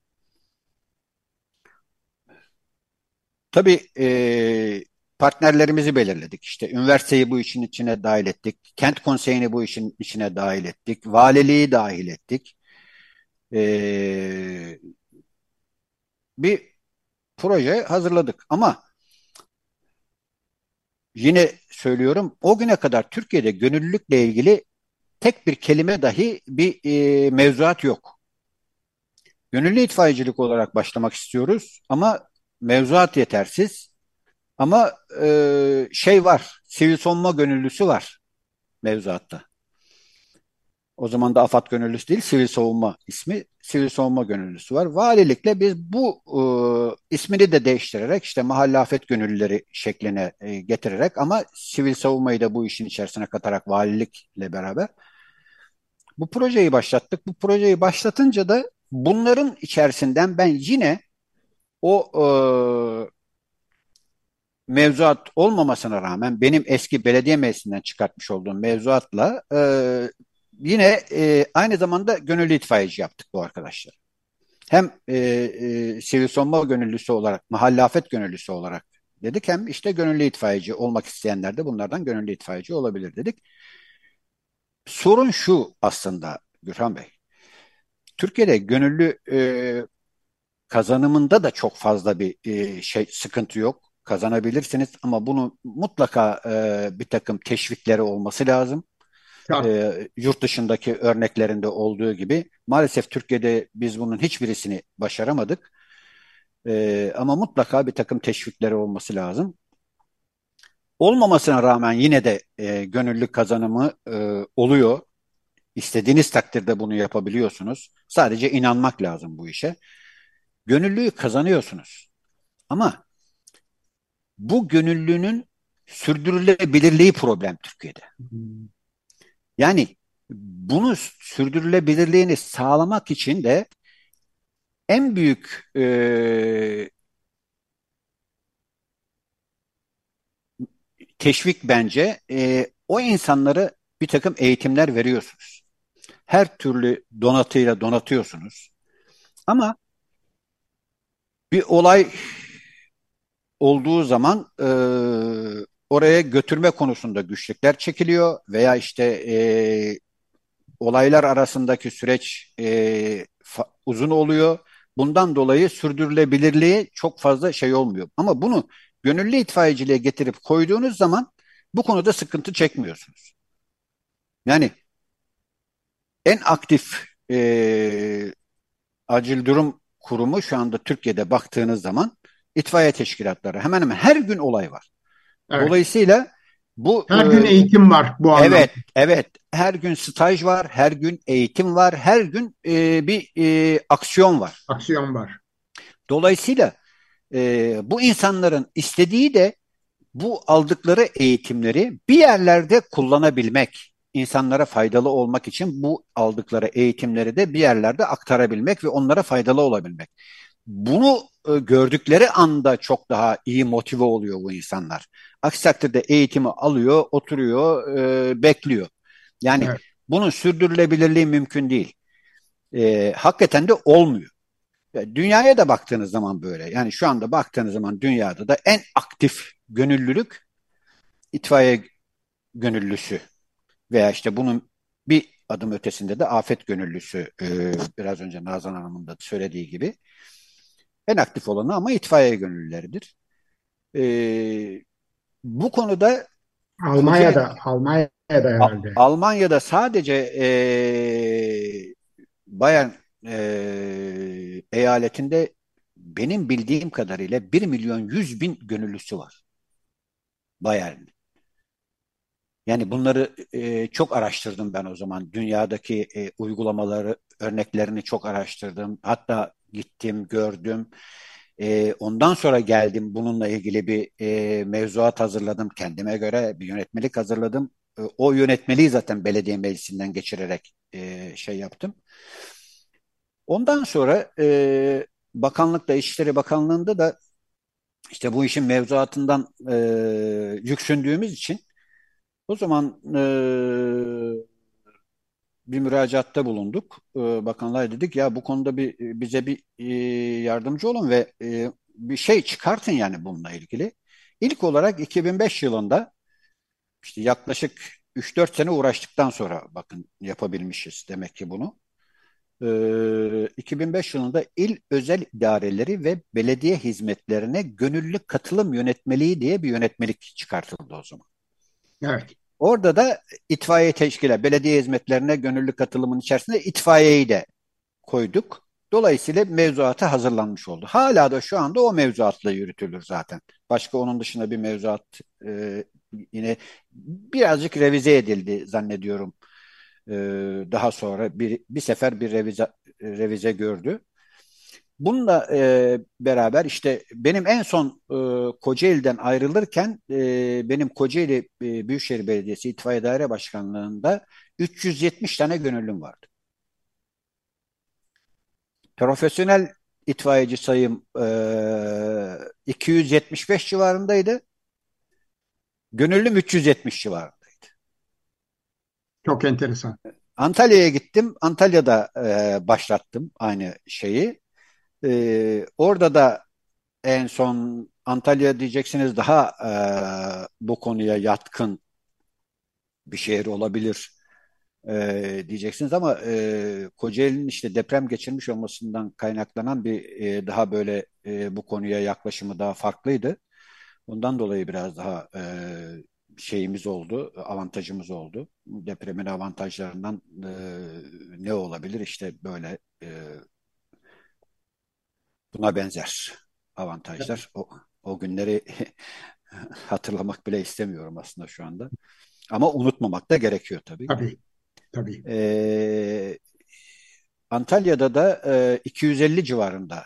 Tabii e, partnerlerimizi belirledik. İşte üniversiteyi bu işin içine dahil ettik. Kent konseyini bu işin içine dahil ettik. Valiliği dahil ettik. E, bir proje hazırladık. Ama yine söylüyorum o güne kadar Türkiye'de gönüllülükle ilgili tek bir kelime dahi bir e, mevzuat yok. Gönüllü itfaiyecilik olarak başlamak istiyoruz ama mevzuat yetersiz. Ama e, şey var, sivil savunma gönüllüsü var mevzuatta. O zaman da AFAD gönüllüsü değil, sivil savunma ismi. Sivil savunma gönüllüsü var. Valilikle biz bu e, ismini de değiştirerek işte mahalle afet gönüllüleri şekline e, getirerek ama sivil savunmayı da bu işin içerisine katarak valilikle beraber bu projeyi başlattık. Bu projeyi başlatınca da bunların içerisinden ben yine o e, mevzuat olmamasına rağmen benim eski belediye meclisinden çıkartmış olduğum mevzuatla e, yine e, aynı zamanda gönüllü itfaiyeci yaptık bu arkadaşlar. Hem e, e, sivil savunma gönüllüsü olarak, mahalle afet gönüllüsü olarak dedik. Hem işte gönüllü itfaiyeci olmak isteyenler de bunlardan gönüllü itfaiyeci olabilir dedik. Sorun şu aslında Gürhan Bey. Türkiye'de gönüllü e, kazanımında da çok fazla bir e, şey sıkıntı yok. Kazanabilirsiniz ama bunu mutlaka e, bir takım teşvikleri olması lazım e, yurt dışındaki örneklerinde olduğu gibi maalesef Türkiye'de biz bunun hiçbirisini başaramadık. E, ama mutlaka bir takım teşvikleri olması lazım. Olmamasına rağmen yine de e, gönüllü kazanımı e, oluyor. İstediğiniz takdirde bunu yapabiliyorsunuz. Sadece inanmak lazım bu işe. Gönüllüyü kazanıyorsunuz. Ama bu gönüllünün sürdürülebilirliği problem Türkiye'de. Yani bunu sürdürülebilirliğini sağlamak için de en büyük e, teşvik bence e, o insanları bir takım eğitimler veriyorsunuz. Her türlü donatıyla donatıyorsunuz. Ama bir olay olduğu zaman e, oraya götürme konusunda güçlükler çekiliyor veya işte e, olaylar arasındaki süreç e, uzun oluyor. Bundan dolayı sürdürülebilirliği çok fazla şey olmuyor. Ama bunu gönüllü itfaiyeciliğe getirip koyduğunuz zaman bu konuda sıkıntı çekmiyorsunuz. Yani en aktif e, acil durum kurumu şu anda Türkiye'de baktığınız zaman itfaiye teşkilatları. Hemen hemen her gün olay var. Evet. Dolayısıyla bu her gün e, eğitim var bu anlamda. Evet, evet. Her gün staj var, her gün eğitim var, her gün e, bir e, aksiyon var. Aksiyon var. Dolayısıyla e, bu insanların istediği de bu aldıkları eğitimleri bir yerlerde kullanabilmek, insanlara faydalı olmak için bu aldıkları eğitimleri de bir yerlerde aktarabilmek ve onlara faydalı olabilmek. Bunu e, gördükleri anda çok daha iyi motive oluyor bu insanlar. Aksi takdirde eğitimi alıyor, oturuyor, e, bekliyor. Yani evet. bunun sürdürülebilirliği mümkün değil. E, hakikaten de olmuyor. Dünyaya da baktığınız zaman böyle. Yani şu anda baktığınız zaman dünyada da en aktif gönüllülük itfaiye gönüllüsü veya işte bunun bir adım ötesinde de afet gönüllüsü e, biraz önce Nazan Hanım'ın da söylediği gibi en aktif olanı ama itfaiye gönüllüleridir. E, bu konuda Almanya'da Kuzey, Almanya'da herhalde. Almanya'da sadece e, Bayern e, eyaletinde benim bildiğim kadarıyla 1 milyon 100 bin gönüllüsü var. Bayern. Yani bunları e, çok araştırdım ben o zaman. Dünyadaki e, uygulamaları, örneklerini çok araştırdım. Hatta gittim, gördüm. E, ondan sonra geldim bununla ilgili bir e, mevzuat hazırladım. Kendime göre bir yönetmelik hazırladım. E, o yönetmeliği zaten belediye meclisinden geçirerek e, şey yaptım. Ondan sonra e, bakanlıkta, İçişleri Bakanlığı'nda da işte bu işin mevzuatından e, yüksündüğümüz için o zaman e, bir müracaatta bulunduk. E, bakanlığa dedik ya bu konuda bir bize bir e, yardımcı olun ve e, bir şey çıkartın yani bununla ilgili. İlk olarak 2005 yılında işte yaklaşık 3-4 sene uğraştıktan sonra bakın yapabilmişiz demek ki bunu. 2005 yılında il özel idareleri ve belediye hizmetlerine gönüllü katılım yönetmeliği diye bir yönetmelik çıkartıldı o zaman. Evet. Orada da itfaiye teşkilat, belediye hizmetlerine gönüllü katılımın içerisinde itfaiyeyi de koyduk. Dolayısıyla mevzuatı hazırlanmış oldu. Hala da şu anda o mevzuatla yürütülür zaten. Başka onun dışında bir mevzuat e, yine birazcık revize edildi zannediyorum. E, daha sonra bir, bir sefer bir revize, revize gördü. Bununla e, beraber işte benim en son e, Kocaeli'den ayrılırken e, benim Kocaeli e, Büyükşehir Belediyesi İtfaiye Daire Başkanlığı'nda 370 tane gönüllüm vardı. Profesyonel itfaiyeci sayım e, 275 civarındaydı. Gönüllüm 370 civarındaydı. Çok enteresan. Antalya'ya gittim. Antalya'da e, başlattım aynı şeyi. Ee, orada da en son Antalya diyeceksiniz daha e, bu konuya yatkın bir şehir olabilir e, diyeceksiniz ama e, Kocaeli'nin işte deprem geçirmiş olmasından kaynaklanan bir e, daha böyle e, bu konuya yaklaşımı daha farklıydı. Ondan dolayı biraz daha e, şeyimiz oldu, avantajımız oldu. Depremin avantajlarından e, ne olabilir? İşte böyle e, buna benzer. avantajlar. O, o günleri hatırlamak bile istemiyorum aslında şu anda. Ama unutmamak da gerekiyor tabii. Tabii, tabii. Ee, Antalya'da da e, 250 civarında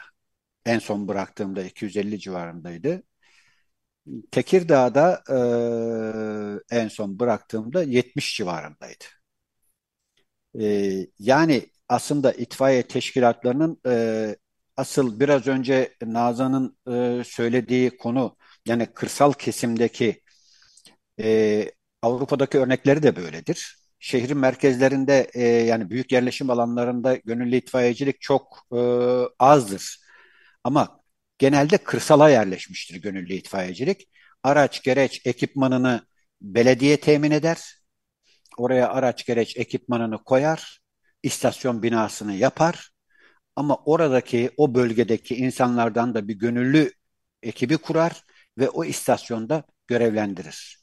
en son bıraktığımda 250 civarındaydı. Tekirdağ'da e, en son bıraktığımda 70 civarındaydı. E, yani aslında itfaiye teşkilatlarının e, asıl biraz önce Nazan'ın e, söylediği konu yani kırsal kesimdeki e, Avrupa'daki örnekleri de böyledir. Şehrin merkezlerinde e, yani büyük yerleşim alanlarında gönüllü itfaiyecilik çok e, azdır. Ama genelde kırsala yerleşmiştir gönüllü itfaiyecilik. Araç, gereç, ekipmanını belediye temin eder. Oraya araç, gereç, ekipmanını koyar. istasyon binasını yapar. Ama oradaki, o bölgedeki insanlardan da bir gönüllü ekibi kurar ve o istasyonda görevlendirir.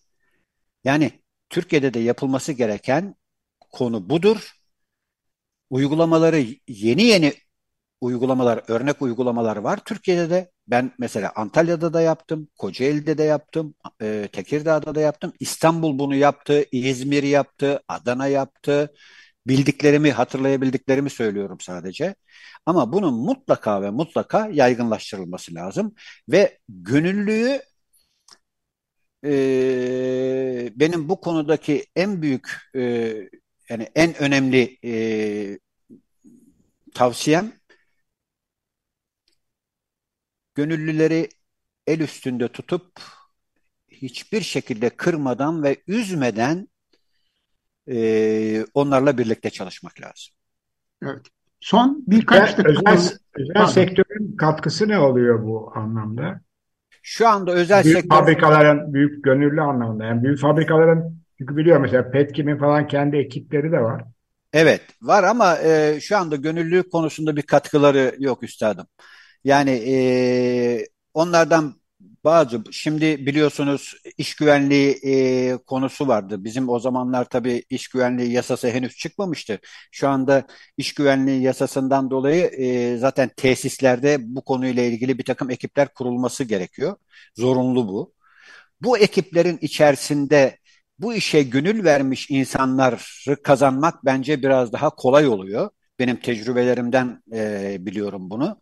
Yani Türkiye'de de yapılması gereken konu budur. Uygulamaları yeni yeni uygulamalar, örnek uygulamalar var Türkiye'de de. Ben mesela Antalya'da da yaptım, Kocaeli'de de yaptım, e, Tekirdağ'da da yaptım. İstanbul bunu yaptı, İzmir yaptı, Adana yaptı. Bildiklerimi, hatırlayabildiklerimi söylüyorum sadece. Ama bunun mutlaka ve mutlaka yaygınlaştırılması lazım. Ve gönüllüyü e, benim bu konudaki en büyük e, yani en önemli e, tavsiyem gönüllüleri el üstünde tutup hiçbir şekilde kırmadan ve üzmeden e, onlarla birlikte çalışmak lazım. Evet. Son birkaç dakika. Özel, özel sektörün katkısı ne oluyor bu anlamda? Şu anda özel büyük sektör... fabrikaların, büyük gönüllü anlamında. Yani büyük fabrikaların, çünkü biliyor mesela Petkim'in falan kendi ekipleri de var. Evet var ama e, şu anda gönüllülük konusunda bir katkıları yok üstadım. Yani e, onlardan bazı şimdi biliyorsunuz iş güvenliği e, konusu vardı. Bizim o zamanlar tabii iş güvenliği yasası henüz çıkmamıştı. Şu anda iş güvenliği yasasından dolayı e, zaten tesislerde bu konuyla ilgili bir takım ekipler kurulması gerekiyor. Zorunlu bu. Bu ekiplerin içerisinde bu işe gönül vermiş insanları kazanmak bence biraz daha kolay oluyor. Benim tecrübelerimden e, biliyorum bunu.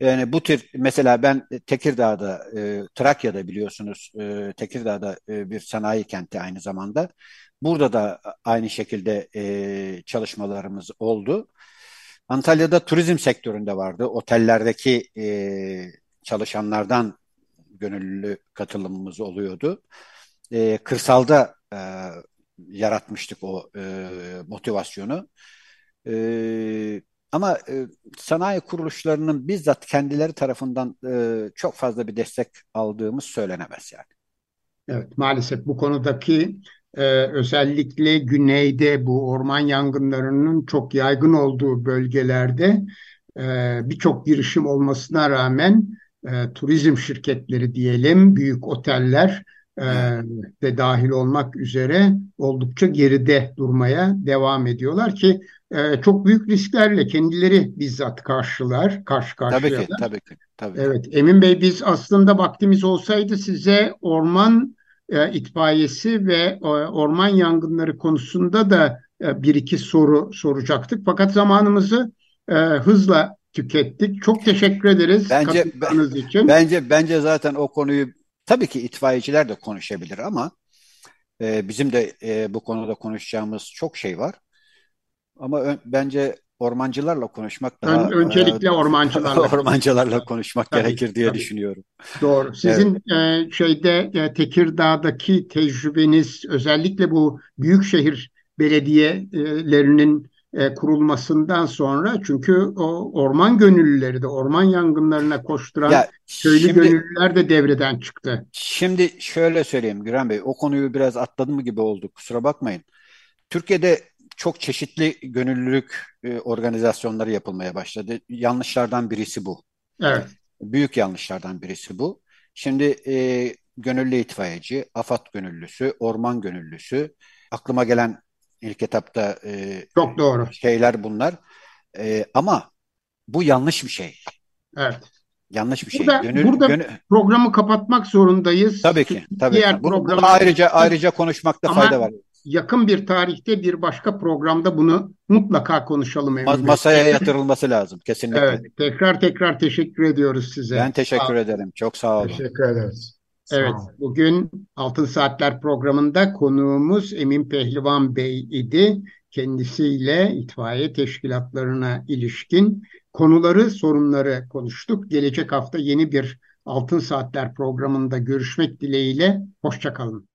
Yani bu tür mesela ben Tekirdağ'da, e, Trakya'da biliyorsunuz e, Tekirdağ'da e, bir sanayi kenti aynı zamanda. Burada da aynı şekilde e, çalışmalarımız oldu. Antalya'da turizm sektöründe vardı. Otellerdeki e, çalışanlardan gönüllü katılımımız oluyordu. E, kırsalda e, yaratmıştık o e, motivasyonu. E, ama e, sanayi kuruluşlarının bizzat kendileri tarafından e, çok fazla bir destek aldığımız söylenemez yani. Evet, maalesef bu konudaki e, özellikle güneyde bu orman yangınlarının çok yaygın olduğu bölgelerde e, birçok girişim olmasına rağmen e, turizm şirketleri diyelim, büyük oteller de dahil olmak üzere oldukça geride durmaya devam ediyorlar ki e, çok büyük risklerle kendileri bizzat karşılar, karşı karşıyalar. Tabii ki, tabii ki. Tabii. Evet, Emin Bey biz aslında vaktimiz olsaydı size orman e, itfaiyesi ve e, orman yangınları konusunda da e, bir iki soru soracaktık. Fakat zamanımızı e, hızla tükettik. Çok teşekkür ederiz bence, için. Bence bence zaten o konuyu tabii ki itfaiyeciler de konuşabilir ama e, bizim de e, bu konuda konuşacağımız çok şey var. Ama ön, bence ormancılarla konuşmak daha Ön, öncelikle e, ormancılarla ormancılarla konuşmak tabii, gerekir diye tabii. düşünüyorum. Doğru. Sizin evet. e, şeyde e, Tekirdağ'daki tecrübeniz özellikle bu büyükşehir belediyelerinin e, kurulmasından sonra çünkü o orman gönüllüleri de orman yangınlarına koşturan ya, köylü şimdi, gönüllüler de devreden çıktı. Şimdi şöyle söyleyeyim Güren Bey o konuyu biraz atladım gibi oldu kusura bakmayın. Türkiye'de çok çeşitli gönüllülük e, organizasyonları yapılmaya başladı. Yanlışlardan birisi bu. Evet. Büyük yanlışlardan birisi bu. Şimdi e, gönüllü itfaiyeci, AFAD gönüllüsü, orman gönüllüsü, aklıma gelen ilk etapta e, çok doğru şeyler bunlar. E, ama bu yanlış bir şey. Evet. Yanlış bir şey. Burada, Gönül, burada gönül... programı kapatmak zorundayız. Tabii ki. Tabii. Diğer Bunu, bunu programlar- ayrıca ayrıca konuşmakta Ama fayda var. Yakın bir tarihte bir başka programda bunu mutlaka konuşalım. Emre Ma- Bey. Masaya yatırılması lazım kesinlikle. Evet, tekrar tekrar teşekkür ediyoruz size. Ben teşekkür Sağ ederim. Çok sağ olun. Teşekkür ederiz. Evet, bugün Altın Saatler programında konuğumuz Emin Pehlivan Bey idi. Kendisiyle itfaiye teşkilatlarına ilişkin konuları, sorunları konuştuk. Gelecek hafta yeni bir Altın Saatler programında görüşmek dileğiyle. Hoşçakalın.